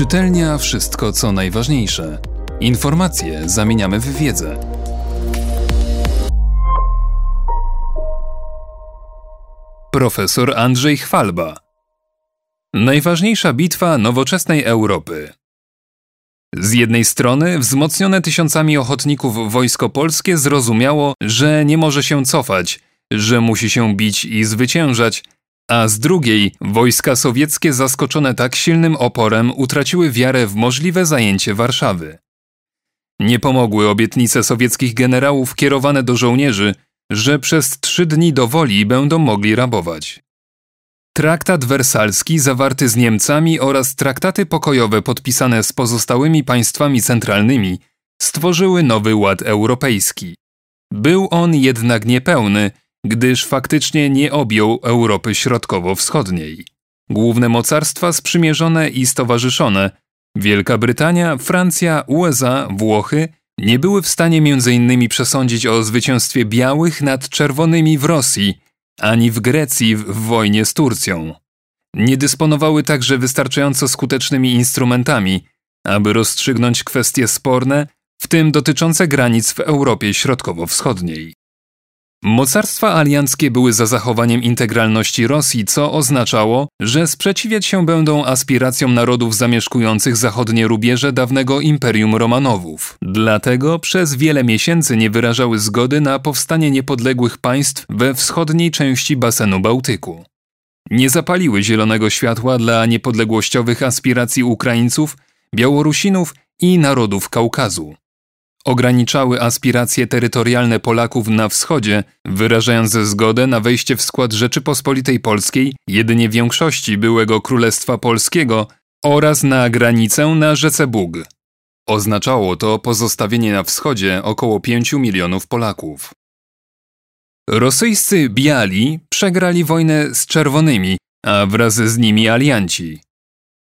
Czytelnia wszystko co najważniejsze. Informacje zamieniamy w wiedzę. Profesor Andrzej Chwalba. Najważniejsza bitwa nowoczesnej Europy. Z jednej strony wzmocnione tysiącami ochotników wojsko polskie zrozumiało, że nie może się cofać, że musi się bić i zwyciężać, a z drugiej wojska sowieckie zaskoczone tak silnym oporem utraciły wiarę w możliwe zajęcie Warszawy. Nie pomogły obietnice sowieckich generałów kierowane do żołnierzy, że przez trzy dni do woli będą mogli rabować. Traktat wersalski zawarty z Niemcami oraz traktaty pokojowe podpisane z pozostałymi państwami centralnymi stworzyły nowy ład europejski. Był on jednak niepełny, gdyż faktycznie nie objął Europy Środkowo-Wschodniej. Główne mocarstwa sprzymierzone i stowarzyszone Wielka Brytania, Francja, USA, Włochy nie były w stanie m.in. przesądzić o zwycięstwie białych nad czerwonymi w Rosji, ani w Grecji w wojnie z Turcją. Nie dysponowały także wystarczająco skutecznymi instrumentami, aby rozstrzygnąć kwestie sporne, w tym dotyczące granic w Europie Środkowo-Wschodniej. Mocarstwa alianckie były za zachowaniem integralności Rosji, co oznaczało, że sprzeciwiać się będą aspiracjom narodów zamieszkujących zachodnie rubieże dawnego Imperium Romanowów. Dlatego przez wiele miesięcy nie wyrażały zgody na powstanie niepodległych państw we wschodniej części basenu Bałtyku. Nie zapaliły zielonego światła dla niepodległościowych aspiracji Ukraińców, Białorusinów i narodów Kaukazu ograniczały aspiracje terytorialne Polaków na wschodzie, wyrażając zgodę na wejście w skład Rzeczypospolitej Polskiej jedynie większości byłego Królestwa Polskiego oraz na granicę na rzece Bug. Oznaczało to pozostawienie na wschodzie około 5 milionów Polaków. Rosyjscy biali przegrali wojnę z czerwonymi, a wraz z nimi alianci.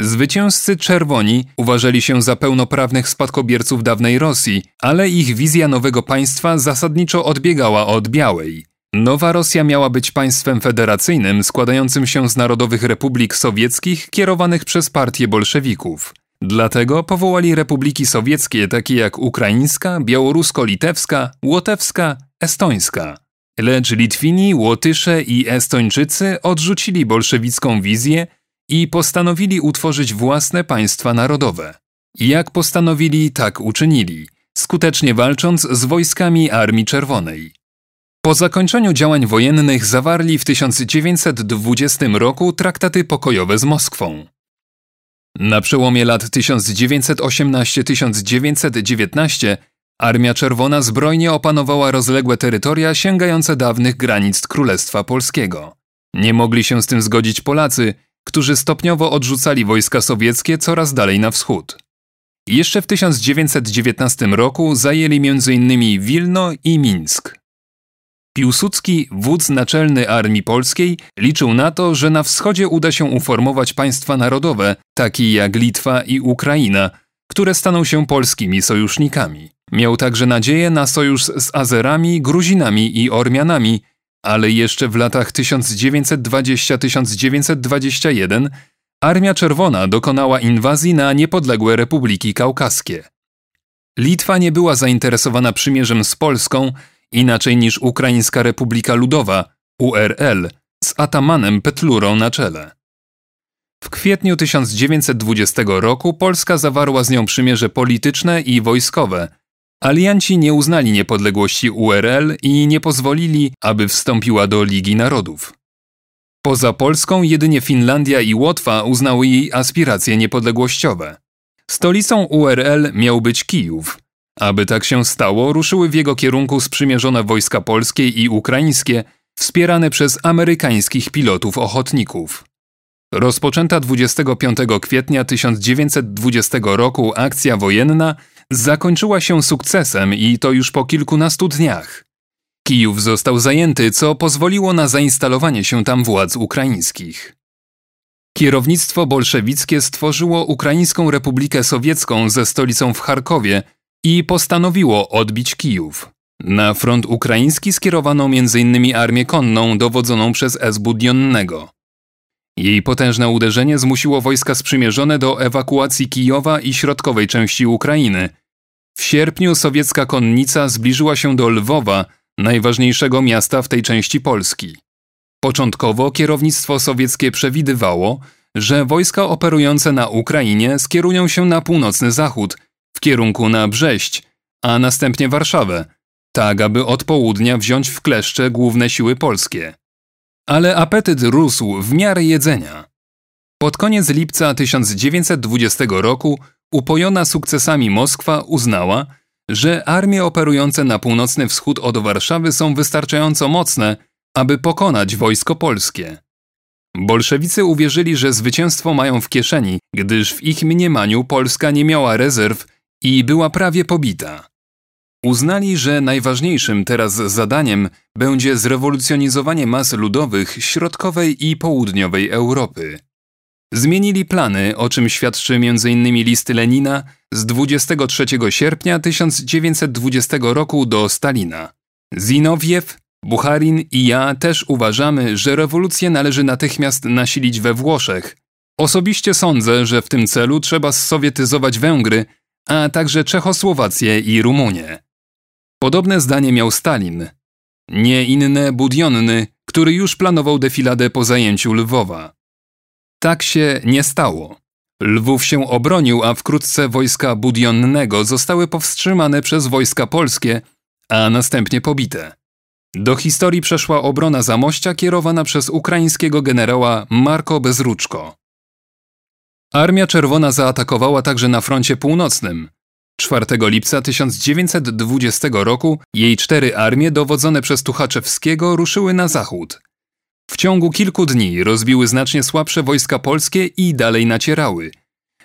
Zwycięzcy czerwoni uważali się za pełnoprawnych spadkobierców dawnej Rosji, ale ich wizja nowego państwa zasadniczo odbiegała od białej. Nowa Rosja miała być państwem federacyjnym składającym się z narodowych republik sowieckich kierowanych przez partię bolszewików. Dlatego powołali republiki sowieckie takie jak ukraińska, białorusko-litewska, łotewska, estońska. Lecz Litwini, Łotysze i Estończycy odrzucili bolszewicką wizję i postanowili utworzyć własne państwa narodowe. Jak postanowili, tak uczynili, skutecznie walcząc z wojskami Armii Czerwonej. Po zakończeniu działań wojennych zawarli w 1920 roku traktaty pokojowe z Moskwą. Na przełomie lat 1918-1919 Armia Czerwona zbrojnie opanowała rozległe terytoria sięgające dawnych granic Królestwa Polskiego. Nie mogli się z tym zgodzić Polacy, którzy stopniowo odrzucali wojska sowieckie coraz dalej na wschód. Jeszcze w 1919 roku zajęli m.in. Wilno i Mińsk. Piłsudski, wódz naczelny Armii Polskiej, liczył na to, że na wschodzie uda się uformować państwa narodowe, takie jak Litwa i Ukraina, które staną się polskimi sojusznikami. Miał także nadzieję na sojusz z Azerami, Gruzinami i Ormianami, ale jeszcze w latach 1920-1921 Armia Czerwona dokonała inwazji na niepodległe republiki kaukaskie. Litwa nie była zainteresowana przymierzem z Polską inaczej niż Ukraińska Republika Ludowa, URL, z atamanem Petlurą na czele. W kwietniu 1920 roku Polska zawarła z nią przymierze polityczne i wojskowe, Alianci nie uznali niepodległości URL i nie pozwolili, aby wstąpiła do Ligi Narodów. Poza Polską jedynie Finlandia i Łotwa uznały jej aspiracje niepodległościowe. Stolicą URL miał być Kijów. Aby tak się stało, ruszyły w jego kierunku sprzymierzone wojska polskie i ukraińskie, wspierane przez amerykańskich pilotów ochotników. Rozpoczęta 25 kwietnia 1920 roku akcja wojenna zakończyła się sukcesem i to już po kilkunastu dniach. Kijów został zajęty, co pozwoliło na zainstalowanie się tam władz ukraińskich. Kierownictwo bolszewickie stworzyło Ukraińską Republikę Sowiecką ze stolicą w Charkowie i postanowiło odbić Kijów. Na front ukraiński skierowano m.in. armię konną dowodzoną przez S. Budionnego. Jej potężne uderzenie zmusiło wojska sprzymierzone do ewakuacji Kijowa i środkowej części Ukrainy. W sierpniu sowiecka konnica zbliżyła się do Lwowa, najważniejszego miasta w tej części Polski. Początkowo kierownictwo sowieckie przewidywało, że wojska operujące na Ukrainie skierują się na północny zachód, w kierunku na Brześć, a następnie Warszawę, tak aby od południa wziąć w kleszcze główne siły polskie. Ale apetyt rósł w miarę jedzenia. Pod koniec lipca 1920 roku upojona sukcesami Moskwa uznała, że armie operujące na północny wschód od Warszawy są wystarczająco mocne, aby pokonać wojsko polskie. Bolszewicy uwierzyli, że zwycięstwo mają w kieszeni, gdyż w ich mniemaniu Polska nie miała rezerw i była prawie pobita. Uznali, że najważniejszym teraz zadaniem będzie zrewolucjonizowanie mas ludowych środkowej i południowej Europy. Zmienili plany, o czym świadczy m.in. list Lenina z 23 sierpnia 1920 roku do Stalina. Zinowiew, Bucharin i ja też uważamy, że rewolucję należy natychmiast nasilić we Włoszech. Osobiście sądzę, że w tym celu trzeba sowietyzować Węgry, a także Czechosłowację i Rumunię. Podobne zdanie miał Stalin. Nie inne Budionny, który już planował defiladę po zajęciu Lwowa. Tak się nie stało. Lwów się obronił, a wkrótce wojska Budionnego zostały powstrzymane przez wojska polskie, a następnie pobite. Do historii przeszła obrona Zamościa kierowana przez ukraińskiego generała Marko Bezruczko. Armia Czerwona zaatakowała także na froncie północnym. 4 lipca 1920 roku jej cztery armie dowodzone przez Tuchaczewskiego ruszyły na zachód. W ciągu kilku dni rozbiły znacznie słabsze wojska polskie i dalej nacierały.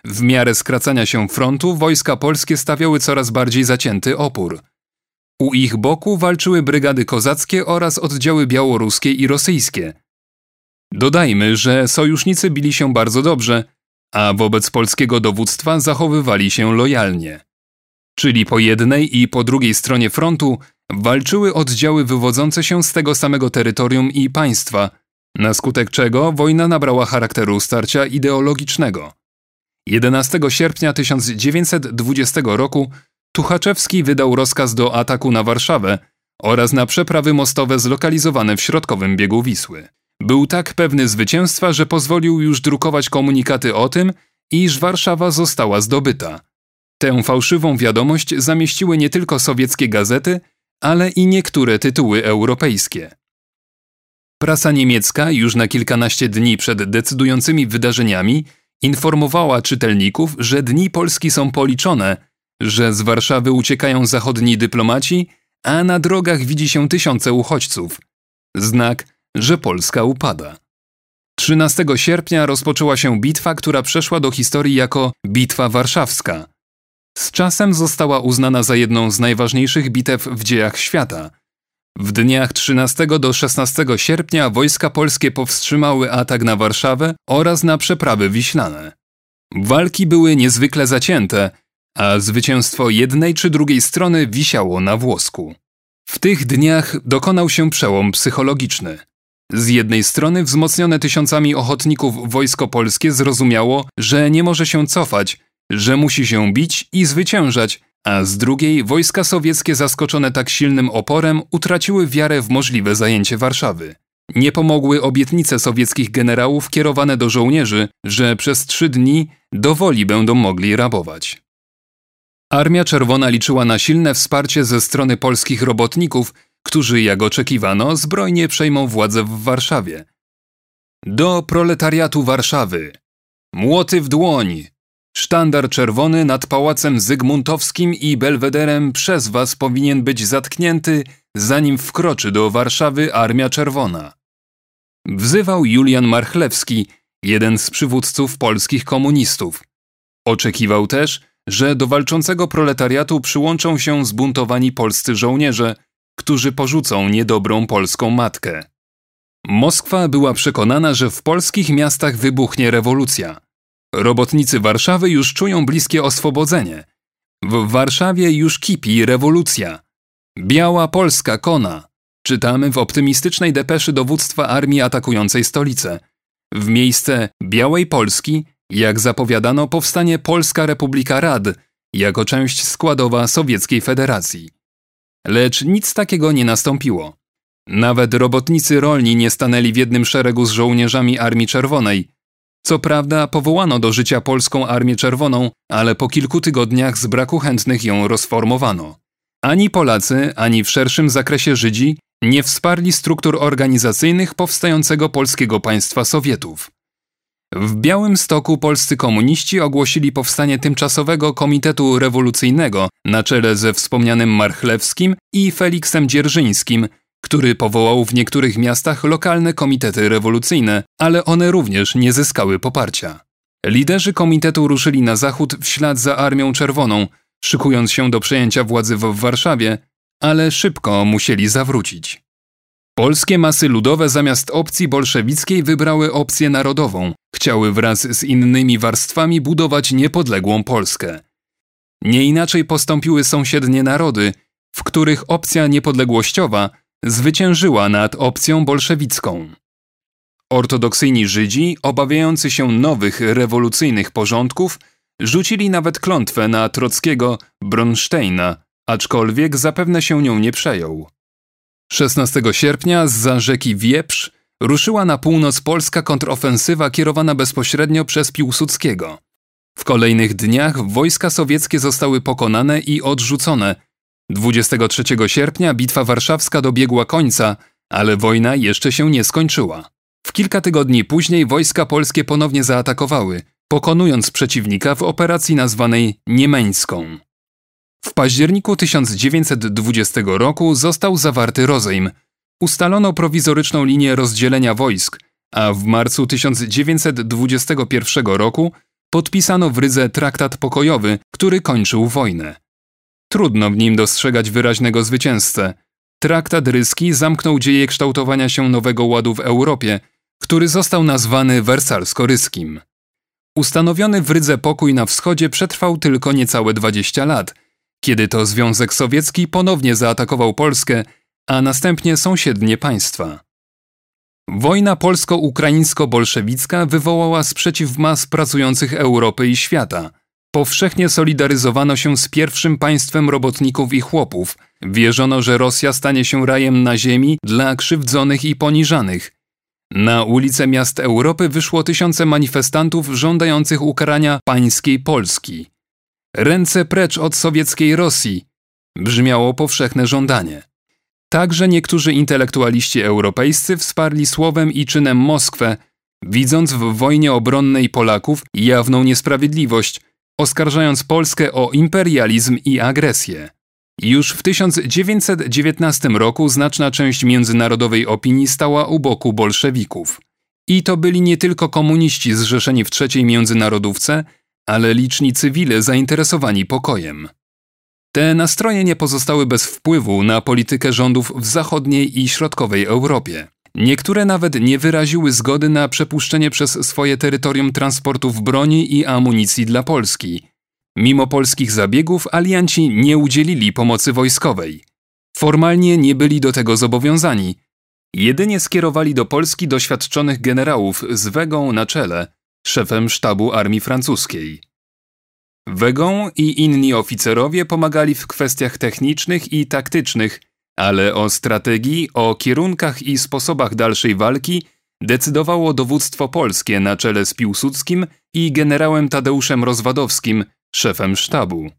W miarę skracania się frontu wojska polskie stawiały coraz bardziej zacięty opór. U ich boku walczyły brygady kozackie oraz oddziały białoruskie i rosyjskie. Dodajmy, że sojusznicy bili się bardzo dobrze, a wobec polskiego dowództwa zachowywali się lojalnie. Czyli po jednej i po drugiej stronie frontu walczyły oddziały wywodzące się z tego samego terytorium i państwa, na skutek czego wojna nabrała charakteru starcia ideologicznego. 11 sierpnia 1920 roku Tuchaczewski wydał rozkaz do ataku na Warszawę oraz na przeprawy mostowe zlokalizowane w środkowym biegu Wisły. Był tak pewny zwycięstwa, że pozwolił już drukować komunikaty o tym, iż Warszawa została zdobyta. Tę fałszywą wiadomość zamieściły nie tylko sowieckie gazety, ale i niektóre tytuły europejskie. Prasa niemiecka już na kilkanaście dni przed decydującymi wydarzeniami informowała czytelników, że dni Polski są policzone, że z Warszawy uciekają zachodni dyplomaci, a na drogach widzi się tysiące uchodźców. Znak, że Polska upada. 13 sierpnia rozpoczęła się bitwa, która przeszła do historii jako Bitwa Warszawska. Z czasem została uznana za jedną z najważniejszych bitew w dziejach świata. W dniach 13 do 16 sierpnia wojska polskie powstrzymały atak na Warszawę oraz na przeprawy wiślane. Walki były niezwykle zacięte, a zwycięstwo jednej czy drugiej strony wisiało na włosku. W tych dniach dokonał się przełom psychologiczny. Z jednej strony wzmocnione tysiącami ochotników wojsko polskie zrozumiało, że nie może się cofać, że musi się bić i zwyciężać, a z drugiej wojska sowieckie zaskoczone tak silnym oporem utraciły wiarę w możliwe zajęcie Warszawy. Nie pomogły obietnice sowieckich generałów kierowane do żołnierzy, że przez trzy dni dowoli będą mogli rabować. Armia Czerwona liczyła na silne wsparcie ze strony polskich robotników, którzy, jak oczekiwano, zbrojnie przejmą władzę w Warszawie. Do proletariatu Warszawy. Młoty w dłoń. Sztandar czerwony nad pałacem Zygmuntowskim i Belwederem przez was powinien być zatknięty, zanim wkroczy do Warszawy Armia Czerwona. Wzywał Julian Marchlewski, jeden z przywódców polskich komunistów. Oczekiwał też, że do walczącego proletariatu przyłączą się zbuntowani polscy żołnierze, którzy porzucą niedobrą polską matkę. Moskwa była przekonana, że w polskich miastach wybuchnie rewolucja. Robotnicy Warszawy już czują bliskie oswobodzenie. W Warszawie już kipi rewolucja. Biała Polska kona. Czytamy w optymistycznej depeszy dowództwa armii atakującej stolicę. w miejsce Białej Polski, jak zapowiadano, powstanie Polska Republika Rad jako część składowa Sowieckiej Federacji. Lecz nic takiego nie nastąpiło. Nawet robotnicy rolni nie stanęli w jednym szeregu z żołnierzami Armii Czerwonej. Co prawda powołano do życia Polską Armię Czerwoną, ale po kilku tygodniach z braku chętnych ją rozformowano. Ani Polacy, ani w szerszym zakresie Żydzi nie wsparli struktur organizacyjnych powstającego polskiego państwa Sowietów. W Białym Stoku polscy komuniści ogłosili powstanie tymczasowego Komitetu Rewolucyjnego na czele ze wspomnianym Marchlewskim i Feliksem Dzierżyńskim, który powołał w niektórych miastach lokalne komitety rewolucyjne, ale one również nie zyskały poparcia. Liderzy komitetu ruszyli na zachód w ślad za Armią Czerwoną, szykując się do przejęcia władzy w Warszawie, ale szybko musieli zawrócić. Polskie masy ludowe zamiast opcji bolszewickiej wybrały opcję narodową, chciały wraz z innymi warstwami budować niepodległą Polskę. Nie inaczej postąpiły sąsiednie narody, w których opcja niepodległościowa zwyciężyła nad opcją bolszewicką. Ortodoksyjni Żydzi, obawiający się nowych rewolucyjnych porządków, rzucili nawet klątwę na Trockiego Bronsteina, aczkolwiek zapewne się nią nie przejął. 16 sierpnia z rzeki Wieprz ruszyła na północ polska kontrofensywa kierowana bezpośrednio przez Piłsudskiego. W kolejnych dniach wojska sowieckie zostały pokonane i odrzucone. 23 sierpnia bitwa warszawska dobiegła końca, ale wojna jeszcze się nie skończyła. W kilka tygodni później wojska polskie ponownie zaatakowały, pokonując przeciwnika w operacji nazwanej Niemeńską. W październiku 1920 roku został zawarty rozejm. Ustalono prowizoryczną linię rozdzielenia wojsk, a w marcu 1921 roku podpisano w Rydze traktat pokojowy, który kończył wojnę. Trudno w nim dostrzegać wyraźnego zwycięzcę. Traktat ryski zamknął dzieje kształtowania się nowego ładu w Europie, który został nazwany wersalsko-ryskim. Ustanowiony w Rydze pokój na wschodzie przetrwał tylko niecałe 20 lat – kiedy to Związek Sowiecki ponownie zaatakował Polskę, a następnie sąsiednie państwa. Wojna polsko-ukraińsko-bolszewicka wywołała sprzeciw mas pracujących Europy i świata. Powszechnie solidaryzowano się z pierwszym państwem robotników i chłopów. Wierzono, że Rosja stanie się rajem na ziemi dla krzywdzonych i poniżanych. Na ulice miast Europy wyszło tysiące manifestantów żądających ukarania pańskiej Polski. Ręce precz od sowieckiej Rosji brzmiało powszechne żądanie. Także niektórzy intelektualiści europejscy wsparli słowem i czynem Moskwę, widząc w wojnie obronnej Polaków jawną niesprawiedliwość, oskarżając Polskę o imperializm i agresję. Już w 1919 roku znaczna część międzynarodowej opinii stała u boku bolszewików. I to byli nie tylko komuniści zrzeszeni w trzeciej międzynarodówce, ale liczni cywile zainteresowani pokojem. Te nastroje nie pozostały bez wpływu na politykę rządów w zachodniej i środkowej Europie. Niektóre nawet nie wyraziły zgody na przepuszczenie przez swoje terytorium transportów broni i amunicji dla Polski. Mimo polskich zabiegów alianci nie udzielili pomocy wojskowej. Formalnie nie byli do tego zobowiązani. Jedynie skierowali do Polski doświadczonych generałów z Wegą na czele, szefem sztabu armii francuskiej. Wegą i inni oficerowie pomagali w kwestiach technicznych i taktycznych, ale o strategii, o kierunkach i sposobach dalszej walki decydowało dowództwo polskie na czele z Piłsudskim i generałem Tadeuszem Rozwadowskim, szefem sztabu.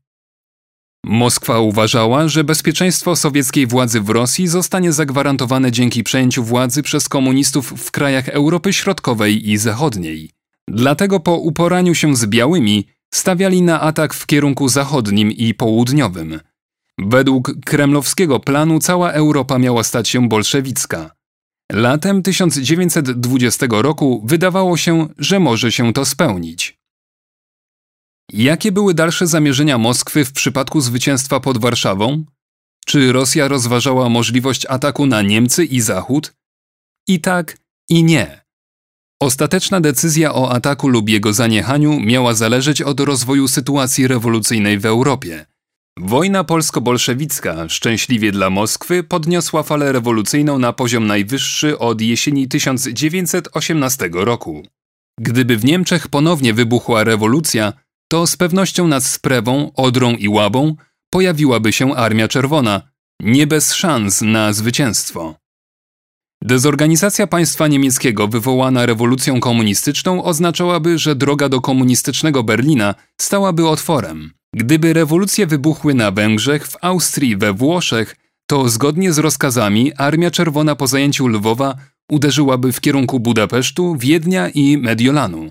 Moskwa uważała, że bezpieczeństwo sowieckiej władzy w Rosji zostanie zagwarantowane dzięki przejęciu władzy przez komunistów w krajach Europy Środkowej i Zachodniej. Dlatego po uporaniu się z białymi stawiali na atak w kierunku zachodnim i południowym. Według kremlowskiego planu cała Europa miała stać się bolszewicka. Latem 1920 roku wydawało się, że może się to spełnić. Jakie były dalsze zamierzenia Moskwy w przypadku zwycięstwa pod Warszawą? Czy Rosja rozważała możliwość ataku na Niemcy i Zachód? I tak, i nie. Ostateczna decyzja o ataku lub jego zaniechaniu miała zależeć od rozwoju sytuacji rewolucyjnej w Europie. Wojna polsko-bolszewicka, szczęśliwie dla Moskwy, podniosła falę rewolucyjną na poziom najwyższy od jesieni 1918 roku. Gdyby w Niemczech ponownie wybuchła rewolucja, to z pewnością nad Sprewą, Odrą i Łabą pojawiłaby się Armia Czerwona, nie bez szans na zwycięstwo. Dezorganizacja państwa niemieckiego wywołana rewolucją komunistyczną oznaczałaby, że droga do komunistycznego Berlina stałaby otworem. Gdyby rewolucje wybuchły na Węgrzech, w Austrii, we Włoszech, to zgodnie z rozkazami Armia Czerwona po zajęciu Lwowa uderzyłaby w kierunku Budapesztu, Wiednia i Mediolanu.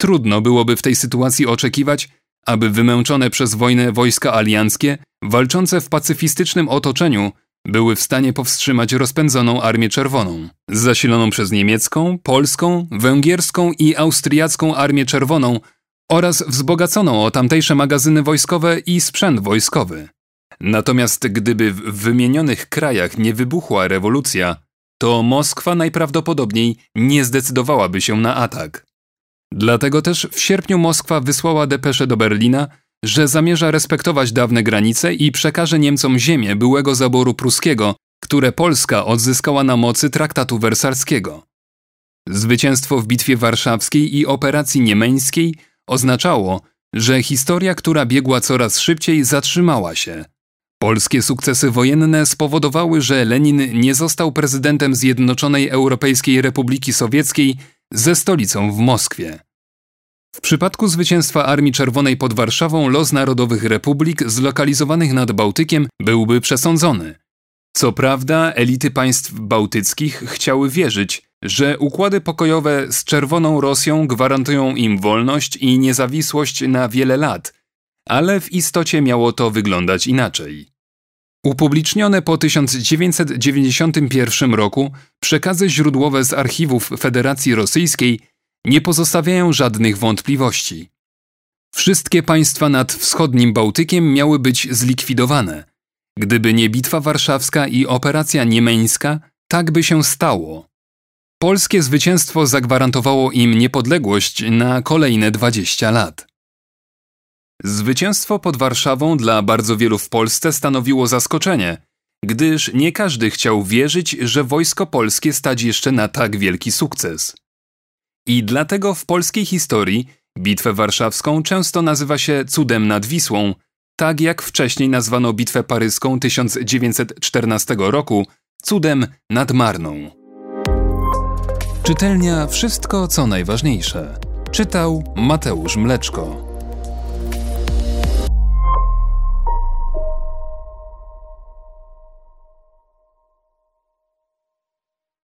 Trudno byłoby w tej sytuacji oczekiwać, aby wymęczone przez wojnę wojska alianckie, walczące w pacyfistycznym otoczeniu, były w stanie powstrzymać rozpędzoną Armię Czerwoną, zasiloną przez niemiecką, polską, węgierską i austriacką Armię Czerwoną oraz wzbogaconą o tamtejsze magazyny wojskowe i sprzęt wojskowy. Natomiast gdyby w wymienionych krajach nie wybuchła rewolucja, to Moskwa najprawdopodobniej nie zdecydowałaby się na atak. Dlatego też w sierpniu Moskwa wysłała depeszę do Berlina, że zamierza respektować dawne granice i przekaże Niemcom ziemię byłego zaboru pruskiego, które Polska odzyskała na mocy traktatu wersalskiego. Zwycięstwo w Bitwie Warszawskiej i operacji niemeńskiej oznaczało, że historia, która biegła coraz szybciej, zatrzymała się. Polskie sukcesy wojenne spowodowały, że Lenin nie został prezydentem Zjednoczonej Europejskiej Republiki Sowieckiej ze stolicą w Moskwie. W przypadku zwycięstwa Armii Czerwonej pod Warszawą los narodowych republik zlokalizowanych nad Bałtykiem byłby przesądzony. Co prawda, elity państw bałtyckich chciały wierzyć, że układy pokojowe z Czerwoną Rosją gwarantują im wolność i niezawisłość na wiele lat, ale w istocie miało to wyglądać inaczej. Upublicznione po 1991 roku przekazy źródłowe z archiwów Federacji Rosyjskiej nie pozostawiają żadnych wątpliwości. Wszystkie państwa nad wschodnim Bałtykiem miały być zlikwidowane. Gdyby nie Bitwa Warszawska i operacja niemeńska, tak by się stało. Polskie zwycięstwo zagwarantowało im niepodległość na kolejne 20 lat. Zwycięstwo pod Warszawą dla bardzo wielu w Polsce stanowiło zaskoczenie, gdyż nie każdy chciał wierzyć, że wojsko polskie stać jeszcze na tak wielki sukces. I dlatego w polskiej historii Bitwę Warszawską często nazywa się cudem nad Wisłą, tak jak wcześniej nazwano Bitwę Paryską 1914 roku cudem nad Marną. Czytelnia Wszystko co najważniejsze. Czytał Mateusz Mleczko.